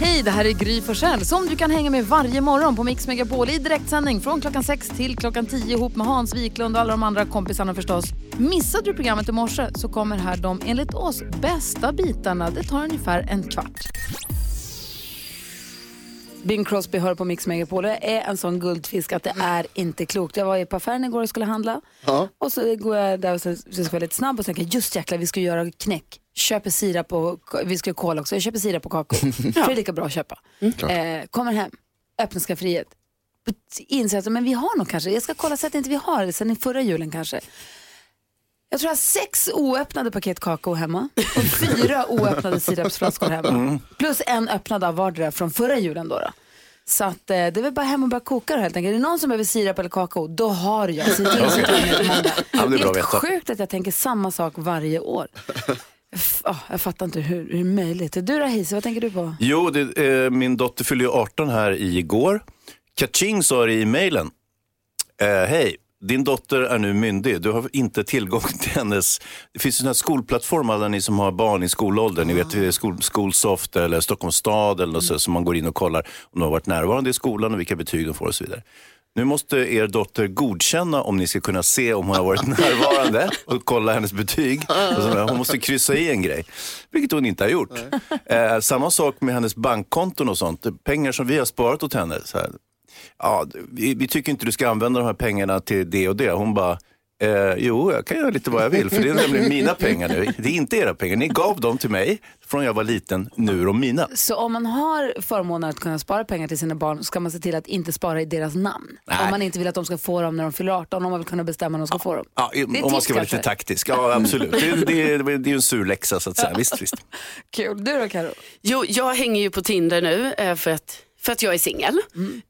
Hej, det här är Gry Forssell som du kan hänga med varje morgon på Mix Megapol i direktsändning från klockan 6 till klockan 10 ihop med Hans Wiklund och alla de andra kompisarna förstås. Missade du programmet i morse så kommer här de enligt oss bästa bitarna. Det tar ungefär en kvart. Bing Crosby hör på Mix Megapol. Det är en sån guldfisk att det är inte klokt. Jag var på affären igår och skulle handla. Ja. Och så går jag där och så, så ska jag vara lite snabb och tänker just jäklar vi ska göra knäck. Köper sirap och vi ska kola också. Jag köper sirap och kakao. För det är lika bra att köpa. Eh, kommer hem, öppnar skafferiet. Inser att men vi har nog kanske, jag ska kolla så att inte vi har det sen i förra julen kanske. Jag tror jag har sex oöppnade paket kakao hemma och fyra oöppnade sirapsflaskor hemma. Plus en öppnad av vardera från förra julen då. då. Så att, eh, det är väl bara hem och börja koka det helt enkelt. Är det någon som behöver sirap eller kakao, då har jag. Se till så att. Ja, det är Helt sjukt att jag tänker samma sak varje år. Ah, jag fattar inte hur, hur möjligt. Du då Hayes, vad tänker du på? Jo, det, eh, min dotter fyllde ju 18 här igår. Kaching sa det i mejlen. Eh, Hej, din dotter är nu myndig. Du har inte tillgång till hennes... Det finns ju här skolplattformar där ni som har barn i skolåldern. Ni vet, eh, skol, Skolsoft eller Stockholms stad eller något så, som man går in och kollar om de har varit närvarande i skolan och vilka betyg de får och så vidare. Nu måste er dotter godkänna om ni ska kunna se om hon har varit närvarande och kolla hennes betyg. Och så, Hon måste kryssa i en grej, vilket hon inte har gjort. Eh, samma sak med hennes bankkonton och sånt. Pengar som vi har sparat åt henne. Så här, ja, vi, vi tycker inte du ska använda de här pengarna till det och det. Hon bara, eh, jo, jag kan göra lite vad jag vill, för det är nämligen mina pengar nu. Det är inte era pengar. Ni gav dem till mig från jag var liten, nu är de mina. Så om man har förmånen att kunna spara pengar till sina barn ska man se till att inte spara i deras namn. Nej. Om man inte vill att de ska få dem när de fyller 18, om man vill kunna bestämma när de ska få dem. Ja, Det om man ska vara lite taktisk. Ja, absolut. Det, är- det, är- det är ju en sur läxa så att säga. Visst, visst. Kul. Du då Karo? Jo, jag hänger ju på Tinder nu eh, för att, för att jag är singel.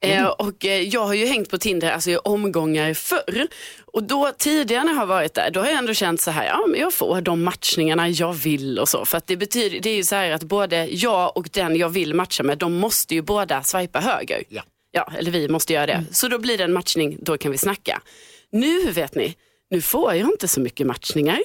Eh, och eh, jag har ju hängt på Tinder alltså, i omgångar förr. Och då tidigare när jag har varit där, då har jag ändå känt så här, ja men jag får de matchningarna jag vill och så. För att det betyder, det är ju så här att både jag och den jag vill matcha med, de måste ju båda swipa höger. Ja. Ja, eller vi måste göra det. Så då blir det en matchning, då kan vi snacka. Nu vet ni, nu får jag inte så mycket matchningar.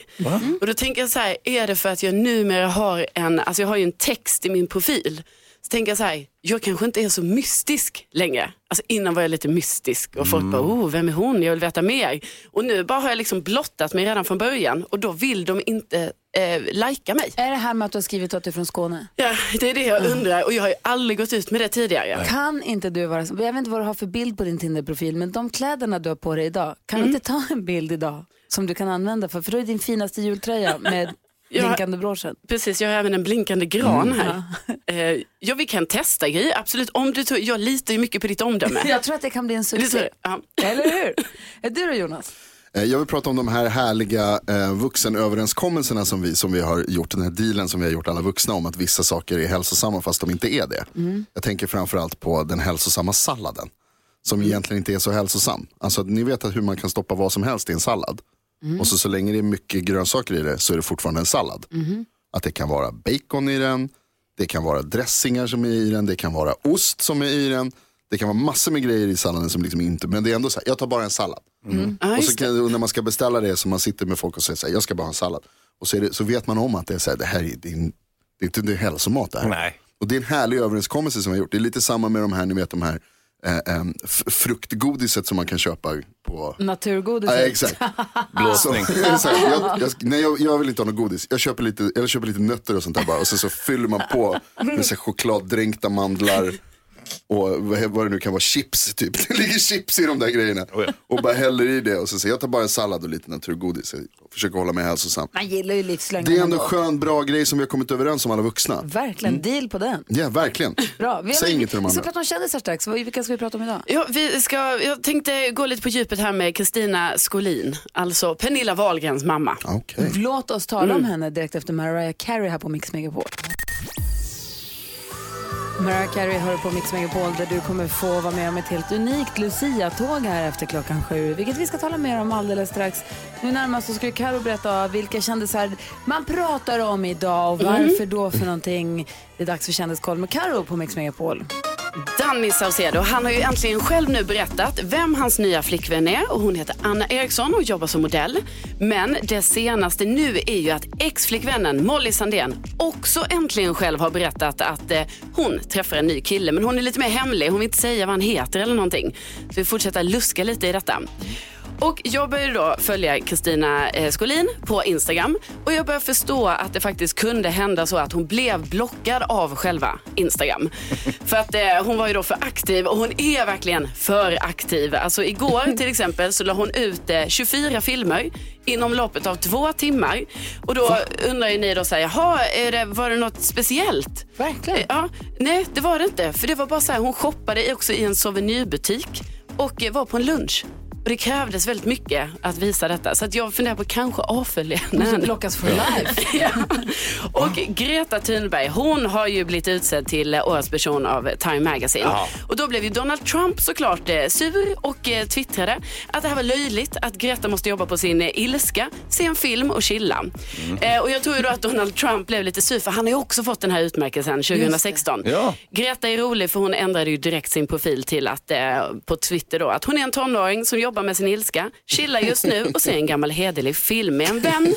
Och då tänker jag så här, är det för att jag numera har en, alltså jag har ju en text i min profil. Tänker jag så här, jag kanske inte är så mystisk längre. Alltså innan var jag lite mystisk och folk bara, oh, vem är hon? Jag vill veta mer. Och nu bara har jag liksom blottat mig redan från början och då vill de inte eh, lajka mig. Är det här med att du har skrivit att du är från Skåne? Ja, det är det jag undrar och jag har ju aldrig gått ut med det tidigare. Kan inte du vara, jag vet inte vad du har för bild på din Tinder-profil, men de kläderna du har på dig idag, kan Mm. du inte ta en bild idag som du kan använda för, för då är din finaste jultröja med Ja. blinkande broschen. Precis, jag har även en blinkande gran här. Eh, ja, vi kan testa grejer, absolut. Om du tror, jag litar ju mycket på ditt omdöme. Jag tror att det kan bli en succé. ja. Eller hur? Är du då Jonas? Eh, Jag vill prata om de här härliga eh, vuxenöverenskommelserna som vi, som vi har gjort, den här dealen som vi har gjort alla vuxna om att vissa saker är hälsosamma fast de inte är det. Jag tänker framförallt på den hälsosamma salladen. Som egentligen inte är så hälsosam. Alltså ni vet hur man kan stoppa vad som helst i en sallad. Och så, så länge det är mycket grönsaker i det så är det fortfarande en sallad. Att det kan vara bacon i den, det kan vara dressingar som är i den, det kan vara ost som är i den. Det kan vara massor med grejer i salladen som liksom inte, men det är ändå så här, jag tar bara en sallad. Ja, Och så kan, och när man ska beställa det så man sitter med folk och säger så här, jag ska bara ha en sallad. Och så, det, så vet man om att det är så här, det här är, det är, en- det är inte det är hälsomat det här. Nej. Och det är en härlig överenskommelse som vi har gjort. Det är lite samma med de här, ni vet de här eh, eh, fruktgodiset som man kan köpa på Naturgodis. Ja, exakt. Blåsning. Så, så jag, jag, nej, jag, jag vill inte ha något godis. Jag köper, lite, jag köper lite nötter och sånt där bara. Och sen så fyller man på med så chokladdränkta mandlar. Och vad, det nu kan vara, chips typ. Det ligger chips i de där grejerna. Oh ja. Och bara häller i det. Och så säger jag tar bara en sallad och lite naturgodis. Jag försöker hålla mig hälsosam. Man gillar ju livslögn. Det är ändå en skön, bra grej som vi har kommit överens om alla vuxna. Verkligen, deal på den. Ja, verkligen. Bra. Vi, Säg inget till de vi ska andra. prata om kändisar strax. Vad- Vilka ska vi prata om idag? Ja, vi ska, jag tänkte gå lite på djupet här med Kristina Skolin, alltså Pernilla Wahlgrens mamma. Okej. Låt oss tala om henne direkt efter Mariah Carey här på Mix Megapol. Mariah Carey hör på Mix Megapol där du kommer få vara med om ett helt unikt Lucia-tåg här efter klockan sju, vilket vi ska tala mer om alldeles strax. Nu närmast så ska Karo berätta vilka kändisar man pratar om idag och varför då för någonting. Det är dags för Kändiskoll med Karo på Mix Megapol. Danny Saucedo, han har ju äntligen själv nu berättat vem hans nya flickvän är och hon heter Anna Eriksson och jobbar som modell. Men det senaste nu är ju att ex-flickvännen Molly Sandén också äntligen själv har berättat att eh, hon träffar en ny kille men hon är lite mer hemlig, hon vill inte säga vad han heter eller någonting. Så vi fortsätter luska lite i detta. Och jag började då följa Kristina eh, Skolin på Instagram och jag började förstå att det faktiskt kunde hända så att hon blev blockad av själva Instagram. För att eh, hon var ju då för aktiv och hon är verkligen för aktiv. Alltså igår till exempel så la hon ut eh, 24 filmer inom loppet av två timmar. Och då undrar ju ni då så här, jaha, är det, var det något speciellt? Verkligen. Ja, nej, det var det inte. För det var bara så här, hon shoppade också i en souvenirbutik och eh, var på en lunch. Och det krävdes väldigt mycket att visa detta. Så att jag funderar på kanske avfölja henne. Blockas for life. Ja. Och Greta Thunberg, hon har ju blivit utsedd till årets person av Time Magazine. Och då blev ju Donald Trump såklart eh, sur och eh, twittrade att det här var löjligt, att Greta måste jobba på sin eh, ilska, se en film och chilla. Eh, och jag tror ju då att Donald Trump blev lite sur för han har ju också fått den här utmärkelsen 2016. Ja. Greta är rolig för hon ändrade ju direkt sin profil till att eh, på Twitter då att hon är en tonåring som jobbar med sin ilska, chillar just nu och ser en gammal hederlig film med en vän.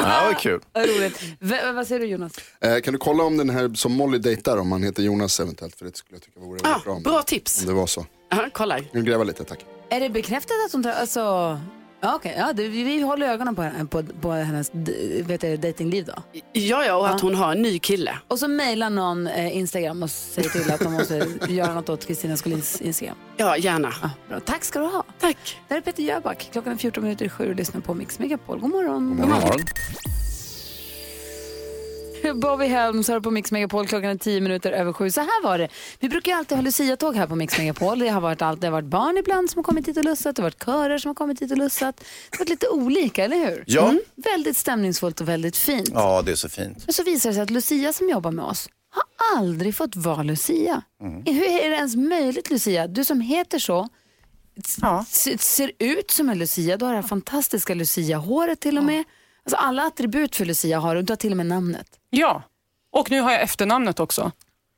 Ja, vad kul. Vad roligt. V vad säger du Jonas? Eh, kan du kolla om den här som Molly dejtar, om han heter Jonas eventuellt? För det skulle jag tycka vore Ah, bra. om- bra tips. Om det var så. Aha, kolla. Jag vill gräva lite, tack. Är det bekräftat att hon tar, alltså, ja okej, ja, det, vi, håller ögonen på, henne- på, på hennes vet du, datingliv då. Ja, ja, och att hon har en ny kille. Och så mejlar någon eh, Instagram och säger till att de måste göra något åt Kristina Skolins Instagram. Ja, gärna. Ja, bra. Tack ska du ha. Tack. Där är Peter Jöback. Klockan är 14 minuter i sju och lyssnar på Mix Megapol. God morgon. God morgon. Bobby Helms hör på Mix Megapol. Klockan är 10 minuter över sju. Så här var det. Vi brukar ju alltid ha Lucia-tåg här på Mix Megapol. Det har, varit allt, det har varit barn ibland som har kommit hit och lussat. Det har varit körer som har kommit hit och lussat. Det har varit lite olika, eller hur? Ja. Väldigt stämningsfullt och väldigt fint. Ja, det är så fint. Men så visar det sig att Lucia som jobbar med oss har aldrig fått vara Lucia. Hur är det ens möjligt Lucia? Du som heter så, Ja. ser ut som en Lucia. Du har det här fantastiska Lucia-håret till och med. Alltså alla attribut för Lucia har du. Du har till och med namnet. Ja, och nu har jag efternamnet också.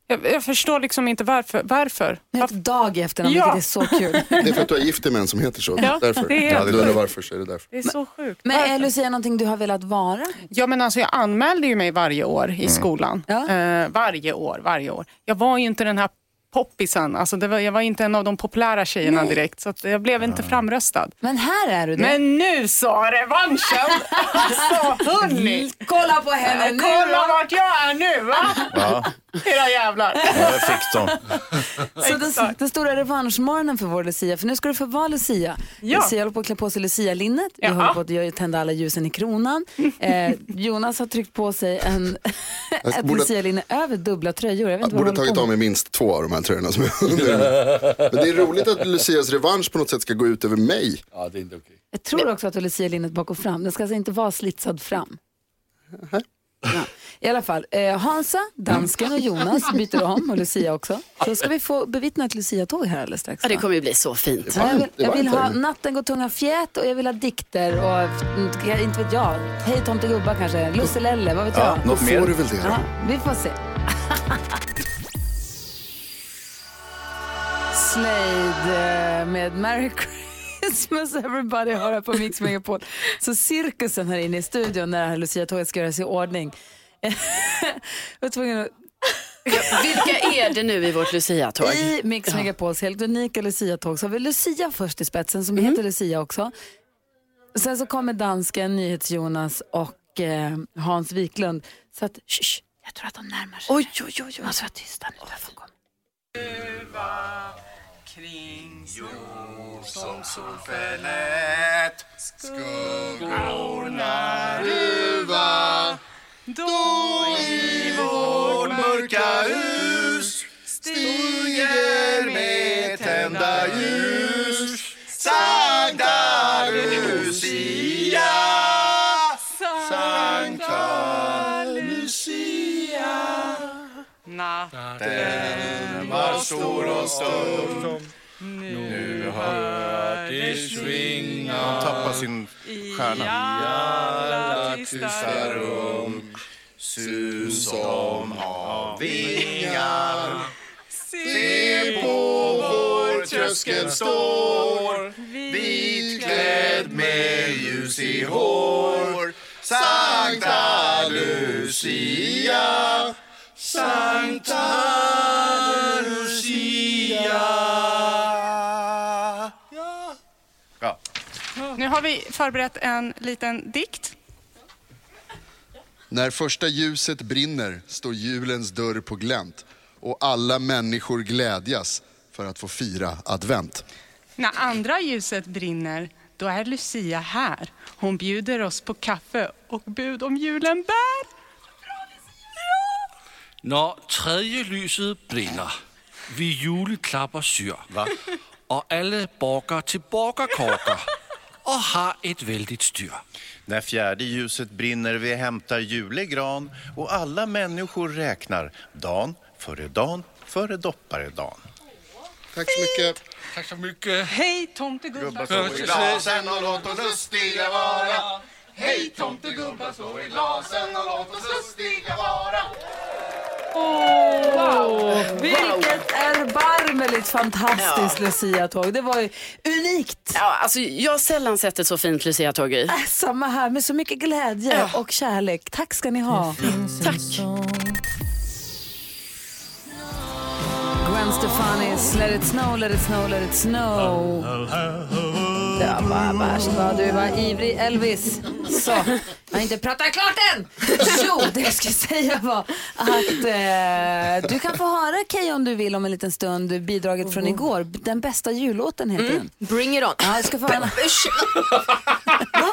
Jag, jag förstår liksom inte varför. varför? Du heter Dag i efternamn, Ja. vilket är så kul. Det är för att du är gift med en som heter så. Ja, därför. det är- Ja, du undrar varför så är det därför. Det är så sjukt. Men är? Lucia någonting du har velat vara? Ja, men alltså, jag anmälde ju mig varje år i skolan. Ja. Eh, varje år, varje år. Jag var ju inte den här poppisen. Alltså, det var, jag var inte en av de populära tjejerna direkt. Så att jag blev inte framröstad. Men här är du det. Men nu sa revanschen! Alltså hörni! Kolla på henne nu! Kolla vart jag är nu va? Ja, Era jävlar. ja jag fick dem. Så den, den stora revanschmorgonen för vår Lucia, för nu ska du få vara Lucia. Ja. Lucia håller på att klä på sig Lucia-linnet, vi håller på att tända alla ljusen i kronan. Eh, Jonas har tryckt på sig en, ett borde- Lucia-linne över dubbla tröjor. Jag vet Jag borde tagit av mig minst två av de här tröjorna som är under. Men det är roligt att Lucias revansch på något sätt ska gå ut över mig. Ja, det är inte okej. Jag tror också att du har Lucia-linnet bak och fram. Den ska alltså inte vara slitsad fram. Ja. I alla fall, eh, Hansa, dansken och Jonas byter om och Lucia också. Så ska vi få bevittna ett Lucia-tåg här alldeles strax. Ja, det kommer ju bli så fint. Ja, jag vill, jag vill ha. Natten går tunga fjät och jag vill ha dikter och mm, inte vet jag, Hej tomtegubbar kanske, Lusselelle, vad vet Ja, jag. något Får mer? du väl det då? Ja, vi får se. Slade eh, med Merry Christmas everybody har här på Mix Megapol. Så cirkusen här inne i studion när det här Lucia-tåget ska göras i ordning. jag var tvungen att Vilka är det nu i vårt Lucia-tåg? I Mix Megapols helt unika Lucia-tåg så har vi Lucia först i spetsen som Mhm. heter Lucia också. Sen så kommer dansken, NyhetsJonas och eh, Hans Wiklund. Så att, shh, jag tror att de närmar sig. Oj, oj, oj. oj. Man ska vara tysta nu. Därför kommer- Mörka hus stiger med tända ljus Sankta Lucia. Sankta Lucia. Natten var stor och stum. Nu har Det svingar han tappat sin stjärna tysta rum Sus som av vingar. Se tröskel står. Vitklädd med ljus i hår. Sankta Lucia. Sankta Lucia. Ja. Nu har vi förberett en liten dikt. När första ljuset brinner står julens dörr på glänt och alla människor glädjas för att få fira advent. När andra ljuset brinner, då är Lucia här. Hon bjuder oss på kaffe och bud om julen bär. Når tredje lyset blinner, vi juleklapper syr, og alle borger til borgerkorker og har et vældigt styr. När fjärde ljuset brinner vi hämtar julegran och alla människor räknar dan före dan före dopparedan. Tack så mycket. Tak så mycket. Hej tomtegubbar! Stå i glasen och låt oss lustiga vara Hej tomtegubbar, stå i glasen och låt oss lustiga vara Vilket erbarmligt fantastiskt Lucia-tåg. Det var ju unikt. Ja, alltså, jag har sällan sett ett så fint Lucia-tåg i. Äh, Samma här med så mycket glädje och kärlek. Tack ska ni ha. Tack. Gwen Stefanis Let it snow, let it snow, let it snow. Det var värst vad du var ivrig Elvis. Så, jag har inte pratat klart än. Jo, det jag skulle säga var att eh, du kan få höra Kay om du vill om en liten stund bidraget från igår. Den bästa jullåten heter den. Bring it on. Ja, jag ska få höra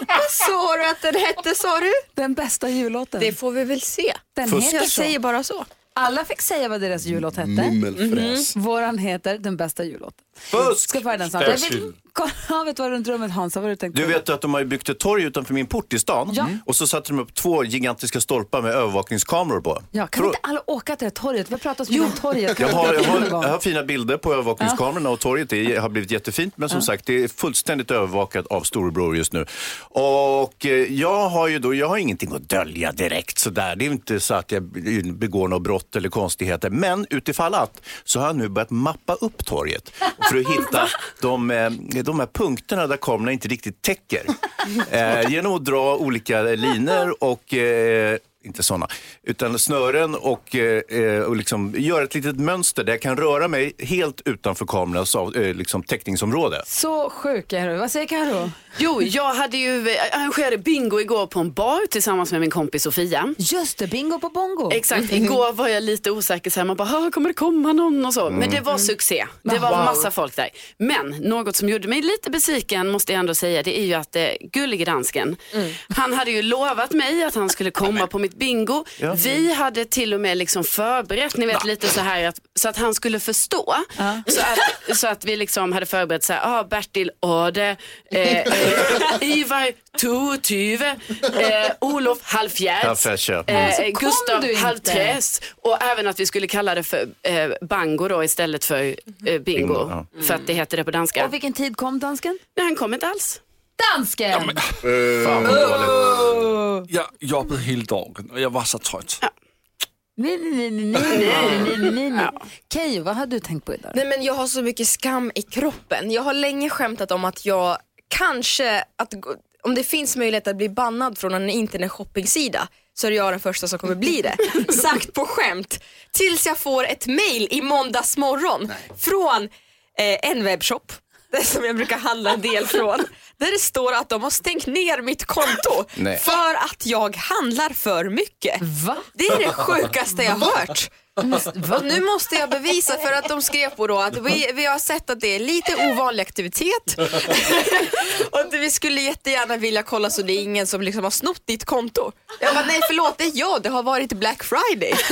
Vad sa du att den hette sa du? den bästa jullåten. Det får vi väl se. Den Fusk. heter Jag så. säger bara så. Alla fick säga vad deras jullåt hette. Mummelfräs. Våran heter Den bästa jullåten. Fusk! Ska få höra den snart. Jag vill ett var runt rummet Hans, vad har du tänkt Du på? vet att de har byggt ett torg utanför min port i stan Ja. och så satte de upp två gigantiska stolpar med övervakningskameror på. Ja, kan vi inte alla åka till det torget? Vi har pratat så mycket om torget. Jag har, jag, har, jag har fina bilder på övervakningskamerorna och torget. Det har blivit jättefint. Men som sagt, det är fullständigt övervakat av storebror just nu. Och eh, jag har ju då, jag har ingenting att dölja direkt sådär. Det är inte så att jag begår något brott eller konstigheter. Men utifall att så har jag nu börjat mappa upp torget för att hitta de, eh, de här punkterna där kamerorna inte riktigt täcker. Eh, genom att dra olika linor och eh, inte sådana, utan snören och, eh, eh, och liksom göra ett litet mönster där jag kan röra mig helt utanför kamerans av, eh, liksom täckningsområde. Så sjuk är du. Vad säger Karo? Jo, jag hade ju eh, arrangerade bingo igår på en bar tillsammans med min kompis Sofia. Just det, bingo på bongo. Exakt, igår var jag lite osäker, så här, man bara, "Ah, kommer det komma någon och så. Men det var succé, det var massa folk där. Men något som gjorde mig lite besviken måste jag ändå säga, det är ju att eh, gullige dansken, han hade ju lovat mig att han skulle komma på mitt bingo. Vi hade till och med liksom förberett, ni vet lite så här, att, så att han skulle förstå. Så, att, så att vi liksom hade förberett så här, ah, Bertil Ode, eh, eh, Ivar Totyve, eh, Olof ja. Eh, så kom Gustav. Halvträs och även att vi skulle kalla det för eh, bango då istället för eh, bingo. Bingo, ja. För att det heter det på danska. Och vilken tid kom dansken? Nej, han kom inte alls dansken! Ja, men, eh, fan vad. Eh, jag jobbade hela dagen och jag var så trött. Nej, nej, nej, nej, nej, nej, nej, nej. Keyyo, vad har du tänkt på idag? Nej, men jag har så mycket skam i kroppen. Jag har länge skämtat om att jag kanske, att, om det finns möjlighet att bli bannad från en internetshoppingsida så är jag den första som kommer bli det. Sagt på skämt. Tills jag får ett mail i måndags morgon från eh, en webbshop som jag brukar handla en del från. Där det står att de har stängt ner mitt konto Nej. för att jag handlar för mycket. Va? Det är det sjukaste jag har hört. Och nu måste jag bevisa för att de skrev på då att vi, vi har sett att det är lite ovanlig aktivitet och att vi skulle jättegärna vilja kolla så det är ingen som liksom har snott ditt konto. Jag bara nej förlåt det är jag, det har varit Black Friday.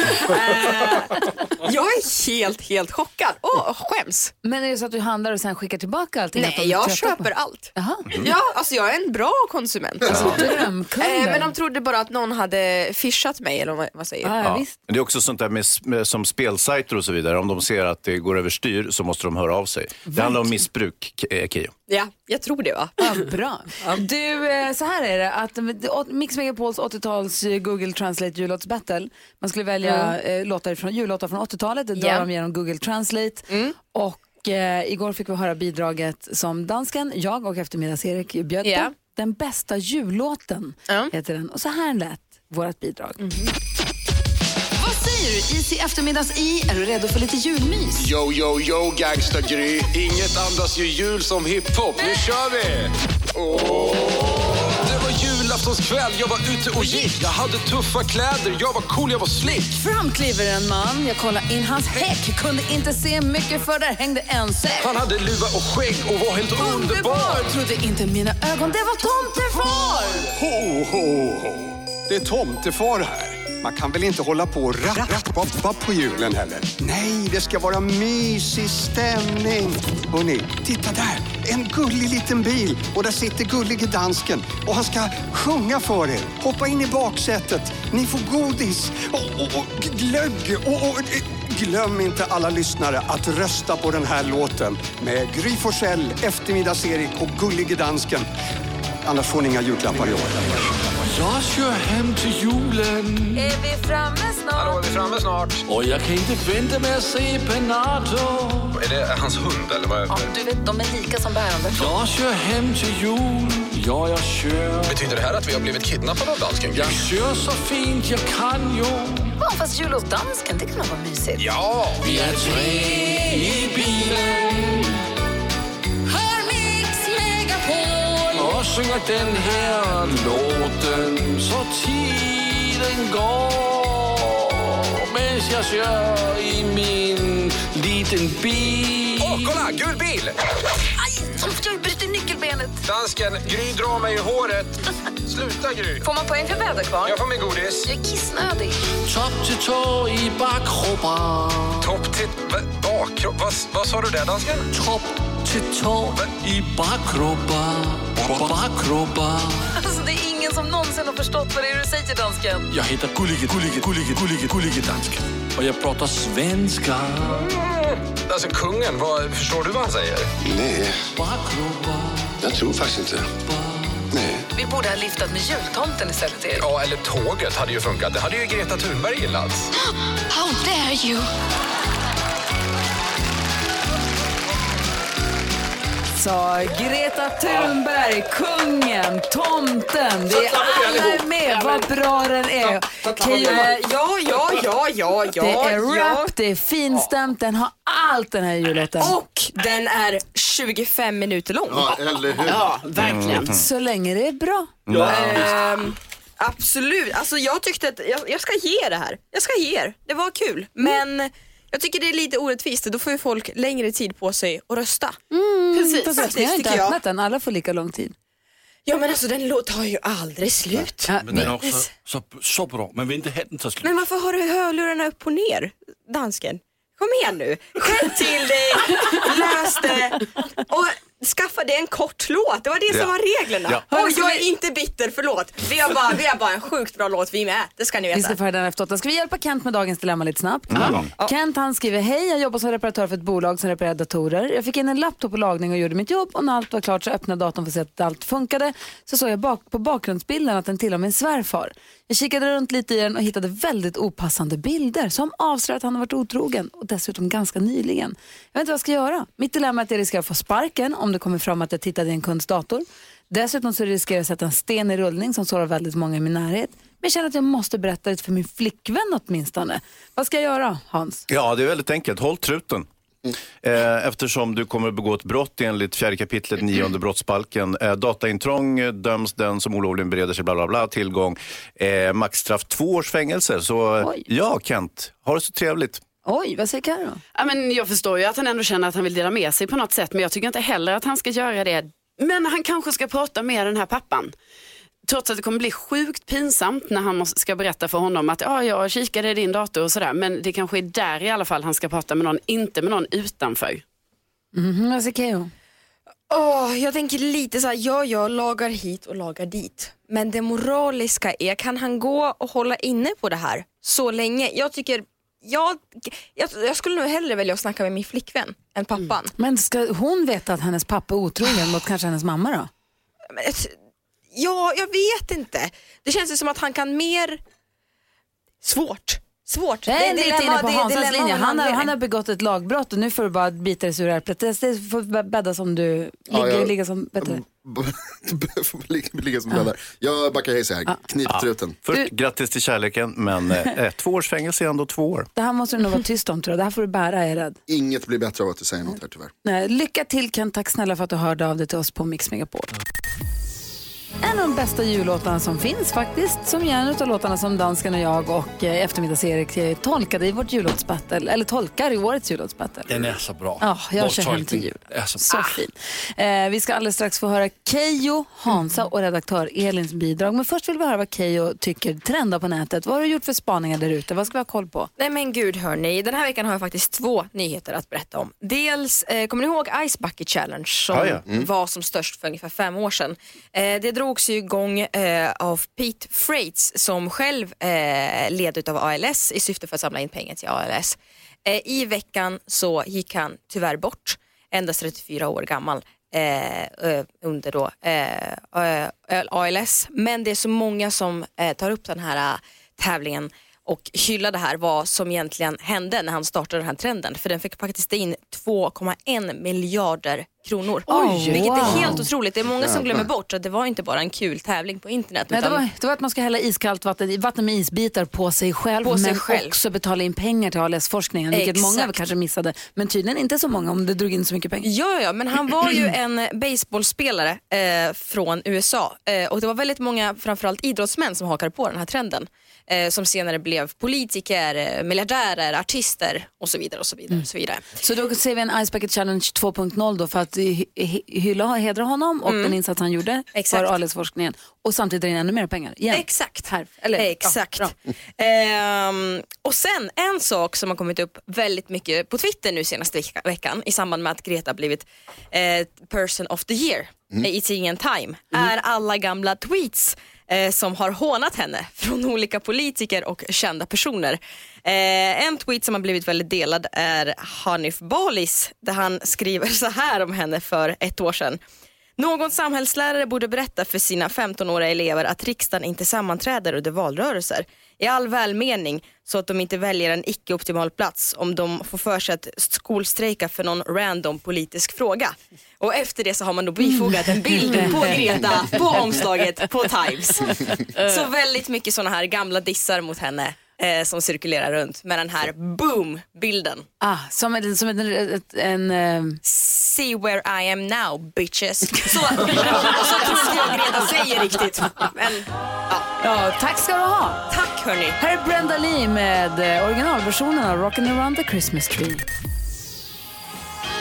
Jag är helt helt chockad och skäms. Men är det så att du handlar och sen skickar tillbaka allting? Nej jag tröttnar på- köper allt. Jaha. Ja, alltså jag är en bra konsument. Alltså. Drömkunden. Eh, men de trodde bara att någon hade fishat mig eller vad man säger. Ja, ja, Ja. visst. Men det är också sånt där med, som spelsajter och så vidare. Om de ser att det går överstyr så måste de höra av sig. Det handlar om missbruk, eh, Keyyo. Ja, jag tror det va. Ja, bra. Du, eh, så här är det. att å- Mix Megapols 80-tals eh, Google Translate jullåtsbattle. Man skulle välja eh, låtar från, jullåtar från 80-talet. Det drar Ja. de genom Google Translate. Och Och eh, igår fick vi höra bidraget som dansken, jag och eftermiddags-Erik bjöd på. Den bästa jullåten Ja. heter den. Och så här lät vårt bidrag. Vad säger du? Is i eftermiddags i. Är du redo för lite julmys? Yo, yo, yo, gangsta Gry. Inget andas ju jul som hiphop. Nu kör vi! Det var julaftonskväll, jag var ute och gick Jag hade tuffa kläder, jag var cool, jag var slick Fram kliver en man, jag kollade in hans häck. Kunde inte se mycket för där hängde en säck. Han hade luva och skägg och var helt underbar Trodde inte mina ögon, det var tomtefar! Ho, ho, ho. Det är tomtefar här. Man kan väl inte hålla på och rappa på julen heller? Nej, det ska vara mysig stämning. Hörrni, titta där! En gullig liten bil och där sitter gullige dansken och han ska sjunga för er. Hoppa in i baksätet. Ni får godis och, och, och glögg och, och Glöm inte alla lyssnare att rösta på den här låten med Gry Forssell, Eftermiddags-Erik och Gullige Dansken. Annars får ni inga julklappar i år. Jag kör hem till julen Är vi framme snart? Hallå, är vi framme snart? och jag kan inte vänta med att se Bernardo. Är det hans hund eller vad? Du vet, de är lika som bärande. Jag kör hem till jul, ja jag kör. Betyder det här att vi har blivit kidnappade av dansken? Jag kör så fint jag kan ju. Ja, fast jul hos dansken, det kan nog vara mysigt. Ja! Vi är tre i bilen sjunger den här låten så tiden går. Medan jag kör i min liten bil. Åh, kolla! Gul bil! Dansken, Gry drar mig i håret. Sluta Gry! Får man poäng för väderkvarn? Jag får min godis. Jag är kissnödig. Topp till tå i bakkroppen. Topp till... Bakkropp? Vad, vad sa du där dansken? Topp till tå i bakkroppen. Bakkroppen. Alltså, det är ingen som någonsin har förstått vad det är du säger, dansken. Jag heter Gullige, Gullige, Gullige, Gullige, Gullige Dansken. Och jag pratar svenska. Alltså kungen, vad, förstår du vad han säger? Nej, jag tror faktiskt inte. Nej. Vi borde ha liftat med jultomten istället. Ja, eller tåget hade ju funkat. Det hade ju Greta Thunberg gillat. How dare you? Så Greta Thunberg, kungen, tomten, det är alla är med. Vad bra den är. Eh, ja, ja, ja, ja, ja. Det är ja. rap, det är finstämt, den har allt den här jullåten. Och den är 25 minuter lång. Ja, eller hur? Ja, verkligen. Så länge det är bra. Ehm, absolut. Alltså jag tyckte att jag, jag ska ge det här. Jag ska ge er. Det var kul. Men jag tycker det är lite orättvist. Då får ju folk längre tid på sig att rösta. Precis. Fast faktiskt, jag har inte öppnat den, alla får lika lång tid. Ja men alltså den låt tar ju aldrig slut. Ja, Men den är också så, så bra. Man vill inte ha den ta slut. Men varför har du hörlurarna upp och ner, dansken? Kom igen nu, skärp till dig, lös det och skaffa dig en kort låt. Det var det som Ja. var reglerna. Ja. Och jag är inte bitter, förlåt. Vi har bara, vi har bara en sjukt bra låt vi med, det ska ni Vi ska veta. få höra den efter åtta. Ska vi hjälpa Kent med dagens dilemma lite snabbt? Kent han skriver, hej jag jobbar som reparatör för ett bolag som reparerar datorer. Jag fick in en laptop på lagning och gjorde mitt jobb och när allt var klart så öppnade datorn för att se att allt funkade. Så såg jag bak på bakgrundsbilden att den tillhör min svärfar. Jag kikade runt lite i den och hittade väldigt opassande bilder som avslöjar att han har varit otrogen och dessutom ganska nyligen. Jag vet inte vad jag ska göra. Mitt dilemma är att jag riskerar att få sparken om det kommer fram att jag tittade i en kunds dator. Dessutom så riskerar jag att sätta en sten i rullning som sårar väldigt många i min närhet. Men jag känner att jag måste berätta det för min flickvän åtminstone. Vad ska jag göra, Hans? Ja, det är väldigt enkelt. Håll truten. Eh, Eftersom du kommer att begå ett brott enligt fjärde kapitlet nionde brottsbalken. Eh, dataintrång döms den som olovligen bereder sig bla bla bla tillgång. Eh, maxstraff två års fängelse. Så Oj. ja, Kent, ha det så trevligt. Oj, vad säger Carro? Ja, men jag förstår ju att han ändå känner att han vill dela med sig på något sätt, men jag tycker inte heller att han ska göra det. Men han kanske ska prata med den här pappan. Trots att det kommer bli sjukt pinsamt när han måste- ska berätta för honom att ja, jag kikade i din dator och sådär. Men det kanske är där i alla fall han ska prata med någon, inte med någon utanför. Mhm, vad säger Keyyo? Åh, jag tänker lite så här, ja jag lagar hit och lagar dit. Men det moraliska är, kan han gå och hålla inne på det här så länge? Jag tycker, jag, jag, jag skulle nog hellre välja att snacka med min flickvän än pappan. Men ska hon veta att hennes pappa är otrogen mot kanske hennes mamma då? Men, Ja, jag vet inte. Det känns ju som att han kan mer svårt Svårt. Jag Det är är lite dilemma- inne på är Hansas linje. Han har, han har begått ett lagbrott och nu får du bara bita dig sur äpplet. Det får bädda som du Ja, ligger, jag- ligga som, vet du. Ligga- som bläddar. Jag backar Hayes här, knip truten. Först, grattis till kärleken, men eh, två års fängelse är ändå två år. Det här måste du nog vara tyst om tror jag. Det här får du bära, är rädd. Inget blir bättre av att du säger något här tyvärr. Nej, lycka till Ken, tack snälla för att du hörde av dig till oss på Mix Megapol. En av de bästa jullåtarna som finns faktiskt, som är en av låtarna som dansken och jag och eh, eftermiddags-Erik eh, tolkade i vårt jullåtsbattle, eller tolkar i årets jullåtsbattle. Den är så bra. Ja, jag Vår kör hem till jul. är så Så fin. Eh, vi ska alldeles strax få höra Kejo, Hansa och redaktör Elins bidrag. Men först vill vi höra vad Kejo tycker trendar på nätet. Vad har du gjort för spaningar där ute? Vad ska vi ha koll på? Nej men gud hörni, den här veckan har jag faktiskt två nyheter att berätta om. Dels, eh, kommer ni ihåg Ice Bucket Challenge som Ja, ja. Mm. var som störst för ungefär fem år sedan? Eh, det drogs ju igång eh, av Pete Freights som själv eh, led utav ALS i syfte för att samla in pengar till ALS. Eh, I veckan så gick han tyvärr bort, endast 34 år gammal. Eh, under då, eh, ALS. Men det är så många som eh, tar upp den här eh, tävlingen och hyllar det här vad som egentligen hände när han startade den här trenden. För den fick faktiskt in 2,1 miljarder kronor. Oj, vilket wow. är helt otroligt. Det är många som glömmer bort att det var inte bara en kul tävling på internet. Nej, det, utan- var, det var att man ska hälla iskallt vatten, vatten med isbitar på sig själv På sig men själv. också betala in pengar till ALS-forskningen, vilket Exakt. många kanske missade. Men tydligen inte så många om det drog in så mycket pengar. Ja, ja, men han var ju en baseballspelare eh, från USA eh, och det var väldigt många, framförallt idrottsmän som hakade på den här trenden. Eh, som senare blev politiker, eh, miljardärer, artister och så vidare. och Så vidare, och så vidare. Så då ser vi en Ice Bucket Challenge 2.0 då för att hy- hy- hylla och hedra honom och Mm. den insats han gjorde Exakt. för ALS-forskningen och samtidigt dra in ännu mer pengar. Igen. Exakt. Här. Eller, Exakt. Ja. Ehm, och sen en sak som har kommit upp väldigt mycket på Twitter nu senaste vecka- veckan i samband med att Greta blivit eh, person of the year Mm. i tidningen Time är alla gamla tweets eh, som har hånat henne från olika politiker och kända personer. Eh, en tweet som har blivit väldigt delad är Hanif Balis där han skriver så här om henne för ett år sedan. Någon samhällslärare borde berätta för sina 15-åriga elever att riksdagen inte sammanträder under valrörelser. I all välmening så att de inte väljer en icke-optimal plats om de får för sig att skolstrejka för någon random politisk fråga. Och efter det så har man då bifogat en bild på Greta på omslaget på Times. Så väldigt mycket sådana här gamla dissar mot henne eh, som cirkulerar runt med den här boom-bilden. Ah, som en, som en, en eh, See where I am now bitches. Så, så tror inte jag Greta säger riktigt. Men, ja. Ja, tack ska du ha. Tack hörni. Här är Brenda Lee med eh, originalversionen av Rockin' around the Christmas tree.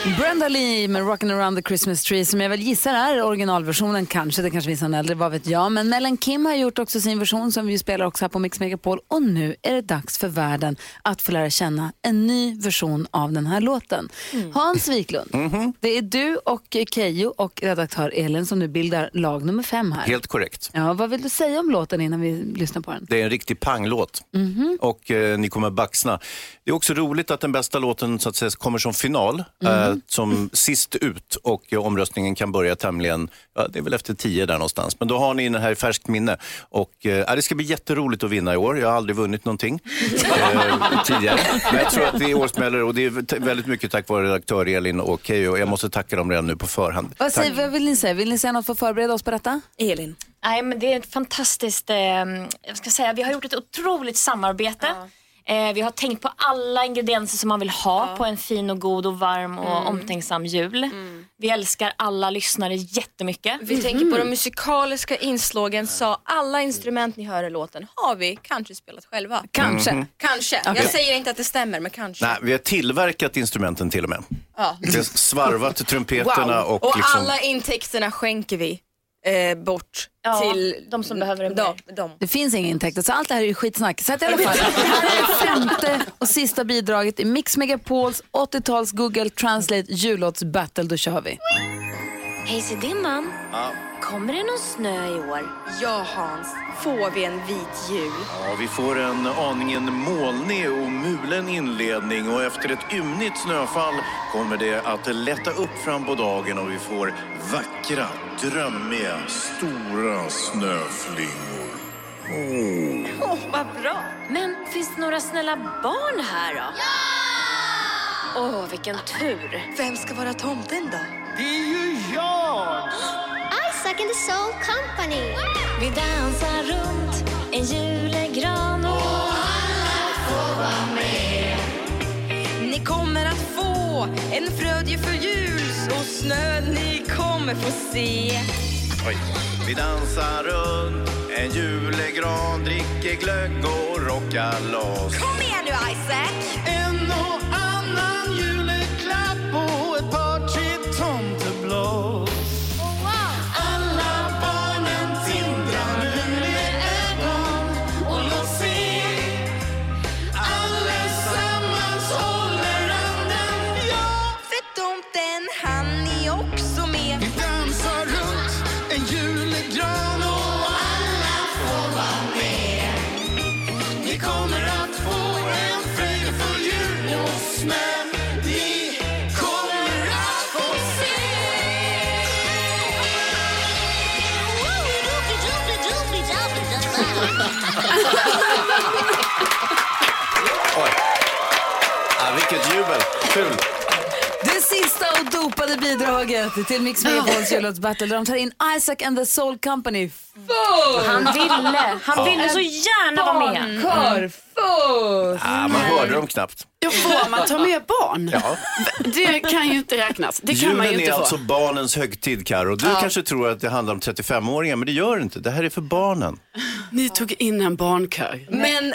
Brenda Lee med Rockin' around the Christmas tree som jag väl gissar är originalversionen kanske, det kanske finns en äldre, vad vet jag. Men Nellen Kim har gjort också sin version som vi spelar också här på Mix Megapol och nu är det dags för världen att få lära känna en ny version av den här låten. Hans Wiklund, det är du och Keyyo och redaktör Elin som nu bildar lag nummer fem här. Helt korrekt. Ja, vad vill du säga om låten innan vi lyssnar på den? Det är en riktig panglåt Mhm. och eh, ni kommer baxna. Det är också roligt att den bästa låten så att säga, kommer som final, Mhm. Eh, som sist ut och omröstningen kan börja tämligen, ja, det är väl efter tio där någonstans. Men då har ni den här i färskt minne. Och, eh, det ska bli jätteroligt att vinna i år. Jag har aldrig vunnit någonting eh, tidigare. Men jag tror att det är årsmällare och det är väldigt mycket tack vare redaktör Elin och Keyyo. Jag måste tacka dem redan nu på förhand. Vad, säger, vad vill ni säga? Vill ni säga något för att förbereda oss på detta? Elin. Nej, men det är ett fantastiskt, eh, jag ska säga, vi har gjort ett otroligt samarbete. Eh, vi har tänkt på alla ingredienser som man vill ha på en fin och god och varm och Mm. omtänksam jul. Vi älskar alla lyssnare jättemycket. Vi tänker på de musikaliska inslagen, så alla instrument ni hör i låten har vi kanske spelat själva. Kanske. Mhm. Kanske. Okej. Jag säger inte att det stämmer, men kanske. Nej, vi har tillverkat instrumenten till och med. Ja. Vi har svarvat trumpeterna Wow. och, Och liksom... alla intäkterna skänker vi eh, bort till de som behöver det dem, dem. Det finns inga intäkter, så allt det här är ju skitsnack. Så att i alla fall, här är det femte och sista bidraget i Mix Megapols 80-tals Google Translate jullåtsbattle. Då kör vi. Hej Dimman, kommer det någon snö i år? Ja Hans, får vi en vit jul? Ja, vi får en aningen molnig och mulen inledning och efter ett ymnigt snöfall kommer det att lätta upp fram på dagen och vi får vackra, drömmiga, stora snöflingor. Åh, vad bra. Men finns det några snälla barn här då? Ja! Åh, vilken tur. Vem ska vara tomten då? Det är ju jag! Isaac and the Soul Company. Vi dansar runt en julegran och alla får vara med. Ni kommer att få en frödjefull jul så snö ni kommer få se. Oj. Vi dansar runt en julegran, dricker glögg och rockar loss. Kom igen nu Isaac! En och annan juleklapp bidraget till Mix Megapols jullåtsbattle där de tar in Isaac and the Soul Company. Full! Han ville, han ville så gärna vara med. Barnkör, full! Ah, man hörde dem knappt. Ja, får man ta med barn? Ja. Det kan ju inte räknas. Det kan man ju Julen inte är få. alltså barnens högtid, Karo. Du Ja. kanske tror att det handlar om 35-åringar, men det gör det inte. Det här är för barnen. Ni tog in en barnkör. Men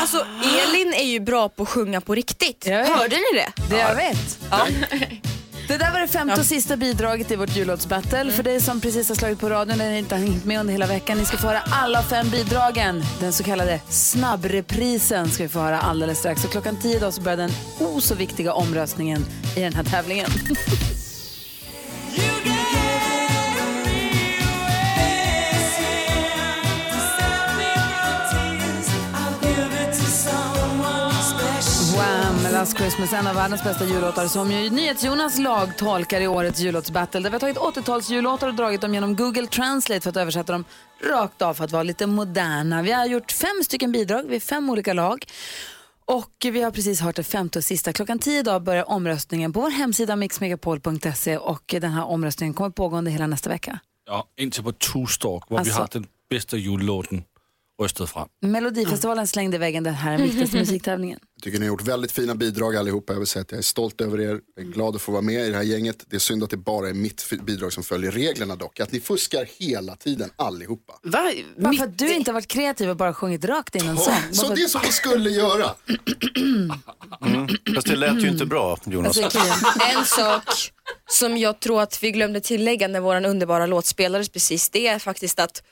alltså Elin är ju bra på att sjunga på riktigt. Hörde ni det? Det jag vet. Det där var det femte och sista bidraget i vårt jullåtsbattle. För dig som precis har slagit på radion eller inte har hängt med under hela veckan. Ni ska få höra alla fem bidragen. Den så kallade snabbreprisen ska vi få höra alldeles strax. Och klockan tio då så börjar den o så viktiga omröstningen i den här tävlingen. Last Christmas, en av världens bästa jullåtar som ju NyhetsJonas lag tolkar i årets jullåtsbattle. Där vi har tagit 80-talsjullåtar och dragit dem genom Google Translate för att översätta dem rakt av för att vara lite moderna. Vi har gjort fem stycken bidrag, vi är fem olika lag. Och vi har precis hört det femte och sista. Klockan tio idag börjar omröstningen på vår hemsida mixmegapol.se och den här omröstningen kommer pågå under hela nästa vecka. Ja, indtil på Tustork, hvor Altså- vi har den bedste julelåten rystet frem. Melodifestivalen slängde i väggen den här viktigaste musiktävlingen. Jag tycker ni har gjort väldigt fina bidrag allihopa. Jag vill säga att jag är stolt över er. Jag är glad att få vara med i det här gänget. Det är synd att det bara är mitt bidrag som följer reglerna dock. Att ni fuskar hela tiden allihopa. Va? Bara för att du inte har varit kreativ och bara sjungit rakt in en sång. Så det är som vi skulle göra. Mm. Fast det lät ju inte bra, Jonas. Alltså, En sak som jag tror att vi glömde tillägga när vår underbara låt spelades precis, det är faktiskt att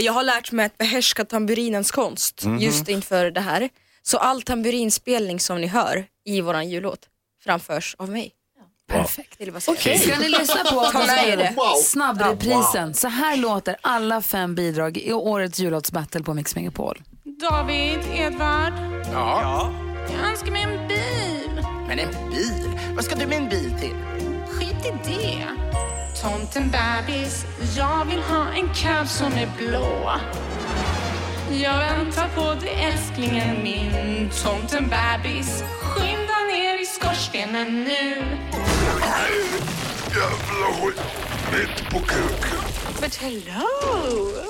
jag har lärt mig att behärska tamburinens konst Mhm. just inför det här. Så all tamburinspelning som ni hör i våran jullåt framförs av mig. Perfekt. Säga. Okej, ska ni lyssna på det. snabbreprisen? Så här låter alla fem bidrag i årets jullåtsbattle på Mix Megapol. David, Edvard, Ja. jag önskar mig en bil. Men en bil? Vad ska du med en bil till? Skit i det. Tomten bebis, jag vill ha en cab som är blå. Jag väntar på dig älsklingen min. Tomten bebis, skynda ner i skorstenen nu. Jävla skit. Mitt på kuken. But hello!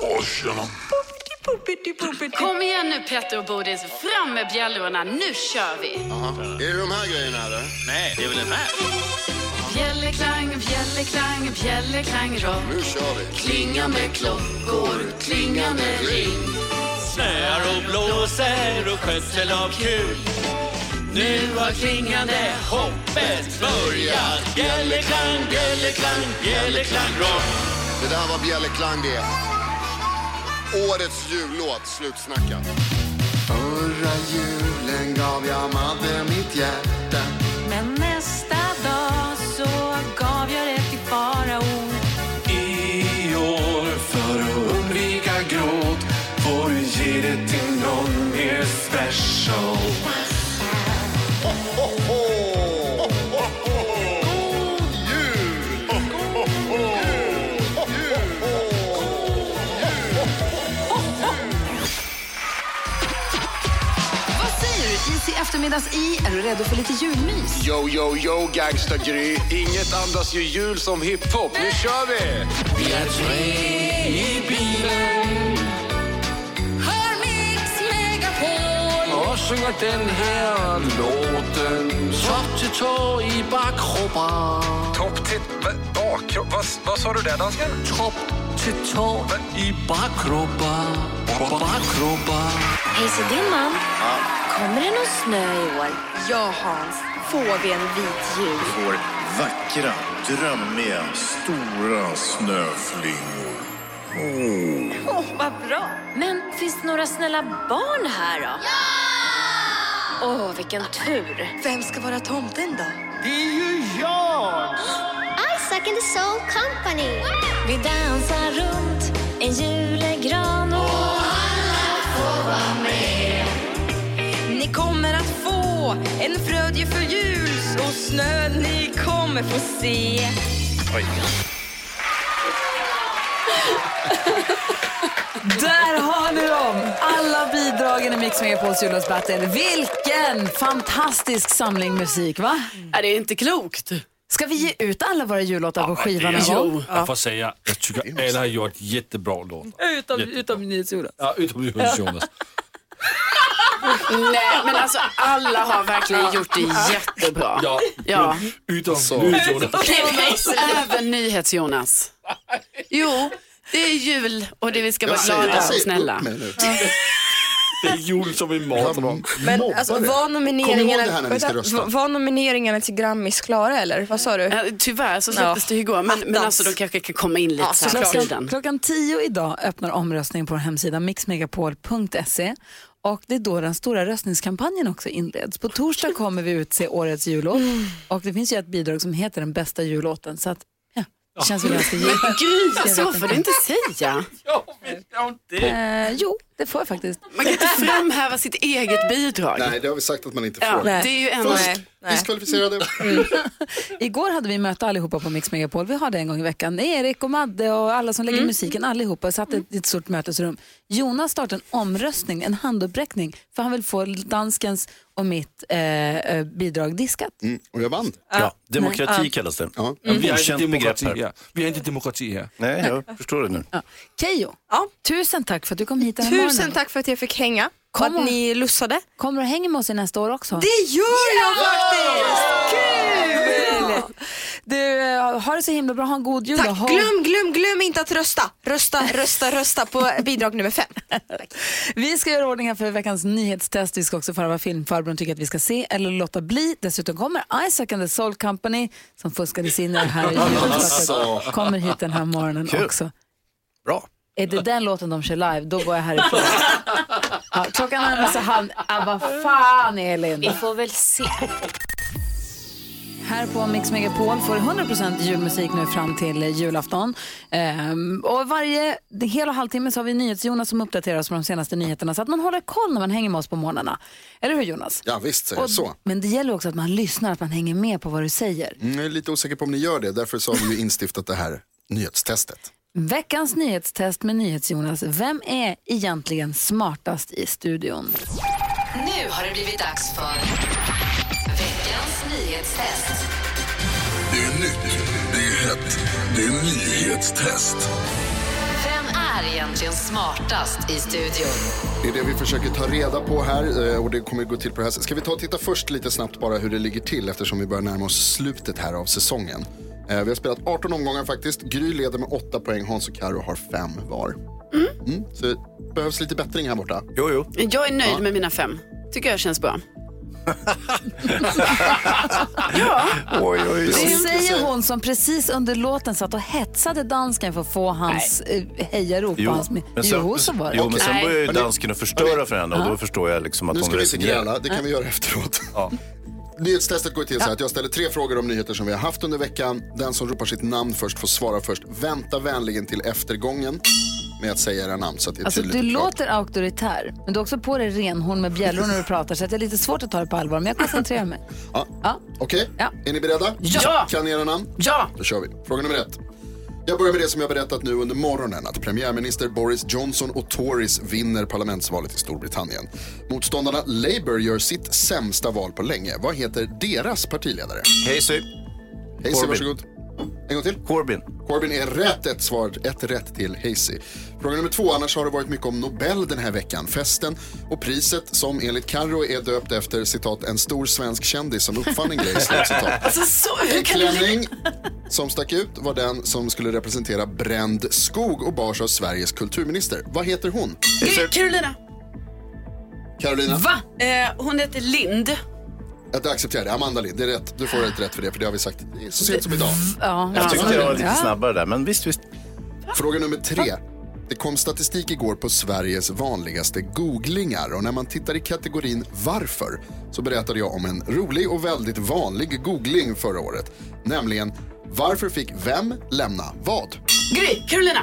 Åh, tjena. Kom igen nu Petter och Bodis, fram med bjällrorna, nu kör vi! Är det de här grejerna eller? Nej, det är väl den här. Bjällerklang, bjällerklang, bjällerklang rock. Nu kör vi. Klingande klockor, klingande ring. Snöar och blåser och skötsel av kul. Nu har klingande hoppet börjat. Bjällerklang, bjällerklang, bjällerklang rock. Det där var Bjällerklang det. Årets jullåt, slutsnackat. Förra julen gav jag Madde mitt hjärta. Men nästa dag så gav jag det till farao. I år för att undvika gråt får du ge det till någon mer special. Eftermiddags i. Är du redo för lite julmys? Yo, yo, yo, gangsta-Gry. Inget andas ju jul som hiphop. Nu kör vi! Vi är tre i bilen Hör Mix Megapol Och synger den här låten Topp till tå i bakkroppen Topp till... Bakkropp? Vad, vad sa du där, dansken? Topp till tå i bakkroppen Bakkroppen Hej, så din man. Kommer det någon snö i år? Ja, Hans. Får vi en vit jul? får vackra, drömmiga, stora snöflingor. Åh, vad bra. Men finns det några snälla barn här då? Ja! Åh, vilken tur. Vem ska vara tomten då? Det är ju jag! Isaac and the Soul Company. Vi dansar runt en julegran Ni kommer att få en frödjefull jul och snö ni kommer få se. Där har ni dem! Alla bidragen i Mix Megapols jullåtsbattle. Vilken fantastisk samling musik, va? Är det inte klokt? Ska vi ge ut alla våra jullåtar på skivan någon gång? Jag får säga, jag tycker alla har gjort jättebra låtar. Utom, Jätte- utom NyhetsJonas. Ja, utom Jonas Jonas. Nej, men alltså alla har verkligen gjort det jättebra. Ja, Ja. utom Alltså. Jonas. Även NyhetsJonas. Jo, det är jul och det vi ska vara glada och snälla. Det är jul som imorgon. Men Mobbar alltså, var nomineringarna, det här när ni ska vänta, rösta. var- nomineringarna till Grammis klara eller? Vad sa du? Ja, Tyvärr så släpptes det igår, men, men alltså de kanske kan komma in lite Ja, så här tiden. Klockan 10 idag öppnar omröstningen på vår hemsida mixmegapol.se och det är då den stora röstningskampanjen också inleds. På torsdag kommer vi utse årets jullåt och det finns ju ett bidrag som heter den bästa jullåten så att ja, det känns väl ganska givet. Gry, så får du inte säga. Eh, jo, det får jag faktiskt. Man kan inte framhäva sitt eget bidrag. Nej, det har vi sagt att man inte Ja, får. det är ju en... Fusk, diskvalificerade. Igår hade vi möte allihopa på Mix Megapol. Vi har det en gång i veckan. Erik och Madde och alla som lägger musiken, allihopa satt i ett stort mötesrum. Jonas startade en omröstning, en handuppräckning, för han vill få danskens och mitt eh, eh, bidrag diskat. Mm, och jag vann. Ja, demokrati Ja. kallas det. Ja. Vi har inte demokrati. Vi har inte demokrati här. Nej, jag förstår det nu. Ja. Keyyo, Ja. tusen tack för att du kom hit den här Tusen morgonen. tack för att jag fick hänga och Kom att ni lussade. Kommer du hänga med oss i nästa år också? Det gör jag faktiskt! Kul! Du, eh, har det så himla bra. Ha en god jul. Tack. ha- Glöm, glöm, glöm inte att rösta. Rösta, rösta, rösta på bidrag nummer fem. Vi ska göra ordning här för veckans nyhetstest. Vi ska också få höra vad filmfarbrorn tycker att vi ska se eller låta bli. Dessutom kommer Isaac and the Soul Company som fuskade sig in i det här julstartet. Kommer hit den här morgonen Kul. också. Bra. Är det den låten de kör live, då går jag härifrån. Ja, klockan närmar sig halv... Ah, vad fan Elin? Vi får väl se. Här på Mix Megapol får du 100% julmusik nu fram till julafton. Ehm, och varje hel och halvtimme så har vi NyhetsJonas som uppdaterar oss på de senaste nyheterna så att man håller koll när man hänger med oss på morgnarna. Eller hur Jonas? Ja, visst Och- jag så. Men det gäller också att man lyssnar, att man hänger med på vad du säger. Mm, jag är lite osäker på om ni gör det. Därför så har vi instiftat det här nyhetstestet. Veckans nyhetstest med NyhetsJonas. Vem är egentligen smartast i studion? Nu har det blivit dags för nyhetstest. Det är nytt, det är hett, det är nyhetstest. Vem är egentligen smartast i studion? Det är det vi försöker ta reda på här eh, och det kommer att gå till på det här sättet. Ska vi ta och titta först lite snabbt bara hur det ligger till eftersom vi börjar närma oss slutet här av säsongen. Eh, Vi har spelat 18 omgångar faktiskt. Gry leder med 8 poäng, Hans och Karo har 5 var. Mm. Så det behövs lite bättring här borta. Jo, jo. Jag är nöjd med mina fem. Tycker jag känns bra. Oj, oj, Det oj. säger hon som precis under låten satt och hetsade dansken för att få hans eh, hejarop. Jo, hans, men jo, sen, så var det. jo, men sen börjar ju dansken att förstöra för henne och då förstår jag liksom att Nu hon ska vi gräla, det kan vi göra efteråt. Ja. Nyhetstestet går till så här att jag ställer tre frågor om nyheter som vi har haft under veckan. Den som ropar sitt namn först får svara först. Vänta vänligen till eftergången med att säga era namn så att det är Alltså, du låter auktoritär, men du har också på dig renhorn med bjällror när du pratar så att det är lite svårt att ta det på allvar, men jag koncentrerar mig. Ja. Ja. Okej, Ja. är ni beredda? Ja. Kan ni era namn? Ja! Då kör vi. Fråga nummer ett. Jag börjar med det som jag berättat nu under morgonen att premiärminister Boris Johnson och Tories vinner parlamentsvalet i Storbritannien. Motståndarna Labour gör sitt sämsta val på länge. Vad heter deras partiledare? Casey, Corbyn. varsågod. En gång till. Corbyn. Corbyn är rätt ett svar, ett rätt till Hazy. Fråga nummer två, annars har det varit mycket om Nobel den här veckan. Festen och priset som enligt Carro är döpt efter citat en stor svensk kändis som uppfann en grej. slut citat. Alltså så, En klänning som stack ut var den som skulle representera bränd skog och bars av Sveriges kulturminister. Vad heter hon? Carolina. Carolina? Va? Eh, hon heter Lind. Jag accepterar det. Amanda Lind, det är rätt. Du får ett rätt för det, för det har vi sagt så sent som idag. Ja. Jag tyckte jag var lite snabbare där, men visst, visst. Fråga nummer tre. Det kom statistik igår på Sveriges vanligaste googlingar och när man tittar i kategorin varför så berättade jag om en rolig och väldigt vanlig googling förra året. Nämligen varför fick vem lämna vad? Gry, Carolina.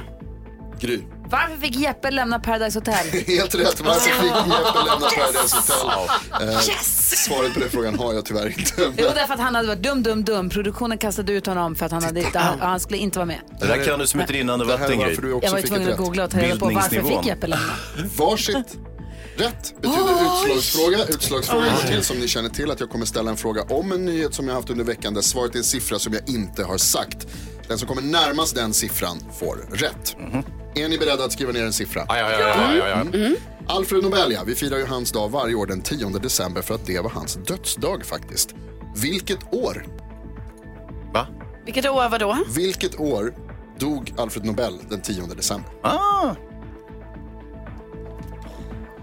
Gry. Varför fick Jeppe lämna Paradise Hotel? Helt rätt. Varför fick Jeppe lämna Paradise Hotel? Eh, Yes! Svaret på den frågan har jag tyvärr inte. Jo, därför att han hade varit dum, dum, dum. Produktionen kastade ut honom för att han, hade inte, han, han skulle inte vara med. Det där kan du som ett rinnande Det vatten, Jag var tvungen ett att googla och ta reda på varför fick Jeppe lämna. Varsitt rätt betyder utslagsfråga. Utslagsfråga går till som ni känner till att jag kommer ställa en fråga om en nyhet som jag haft under veckan där svaret är en siffra som jag inte har sagt. Den som kommer närmast den siffran får rätt. Är ni beredda att skriva ner en siffra? Ja, ja, ja, ja, ja, ja. Mm. Alfred Nobel, ja. Vi firar ju hans dag varje år den 10 december för att det var hans dödsdag faktiskt. Vilket år? Va? Vilket år var då? Vilket år dog Alfred Nobel den 10 december? Ah.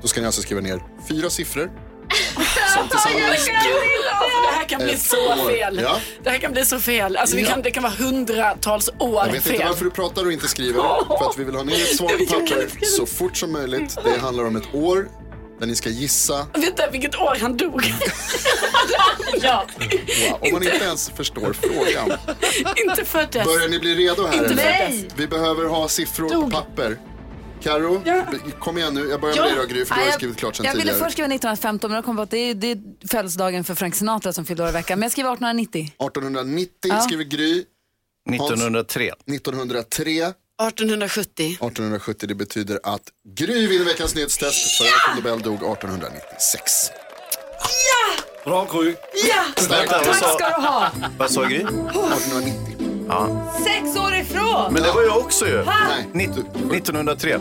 Då ska ni alltså skriva ner fyra siffror. Som tillsammans Det här kan bli Ett så år. fel. Ja. Det här kan bli så fel. Alltså, vi Ja. kan, det kan vara hundratals år Jag vet fel. inte varför du pratar och inte skriver. För att vi vill ha ner ett svar på papper så fort som möjligt. Det handlar om ett år där ni ska gissa. Vänta, vilket år han dog. ja. Wow, om man inte ens förstår frågan. Inte föddes. Börjar ni bli redo här? Inte eller? föddes. Vi behöver ha siffror på papper. Karo, kom igen nu. Jag börjar med Ja. dig då Gry, för du har skrivit klart sen jag ville tidigare. först skriva 1915 men jag kom på att det är, det är födelsedagen för Frank Sinatra som fyllde år i veckan. Men jag skriver 1890. 1890 Ja. skriver Gry. 1903. 1903. 1870. 1870, det betyder att Gry vinner veckans nyhetstest för Alfred Nobel dog 1896. Bra Gry. Ja! Starkt. Tack ska du ha! Vad sa Gry? 1890. Ja. Sex år ifrån! Men det var jag också ju. Ha? Nej, 1903.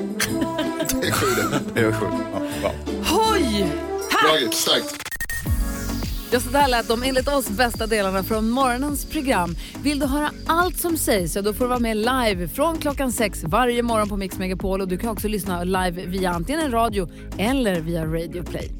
det är sju det. Det var sju. Ja, bra. Hoj! Bra starkt. Ja, så där lät de enligt oss bästa delarna från morgonens program. Vill du höra allt som sägs så då får du vara med live från klockan sex varje morgon på Mix Megapol och du kan också lyssna live via antingen en radio eller via Radio Play.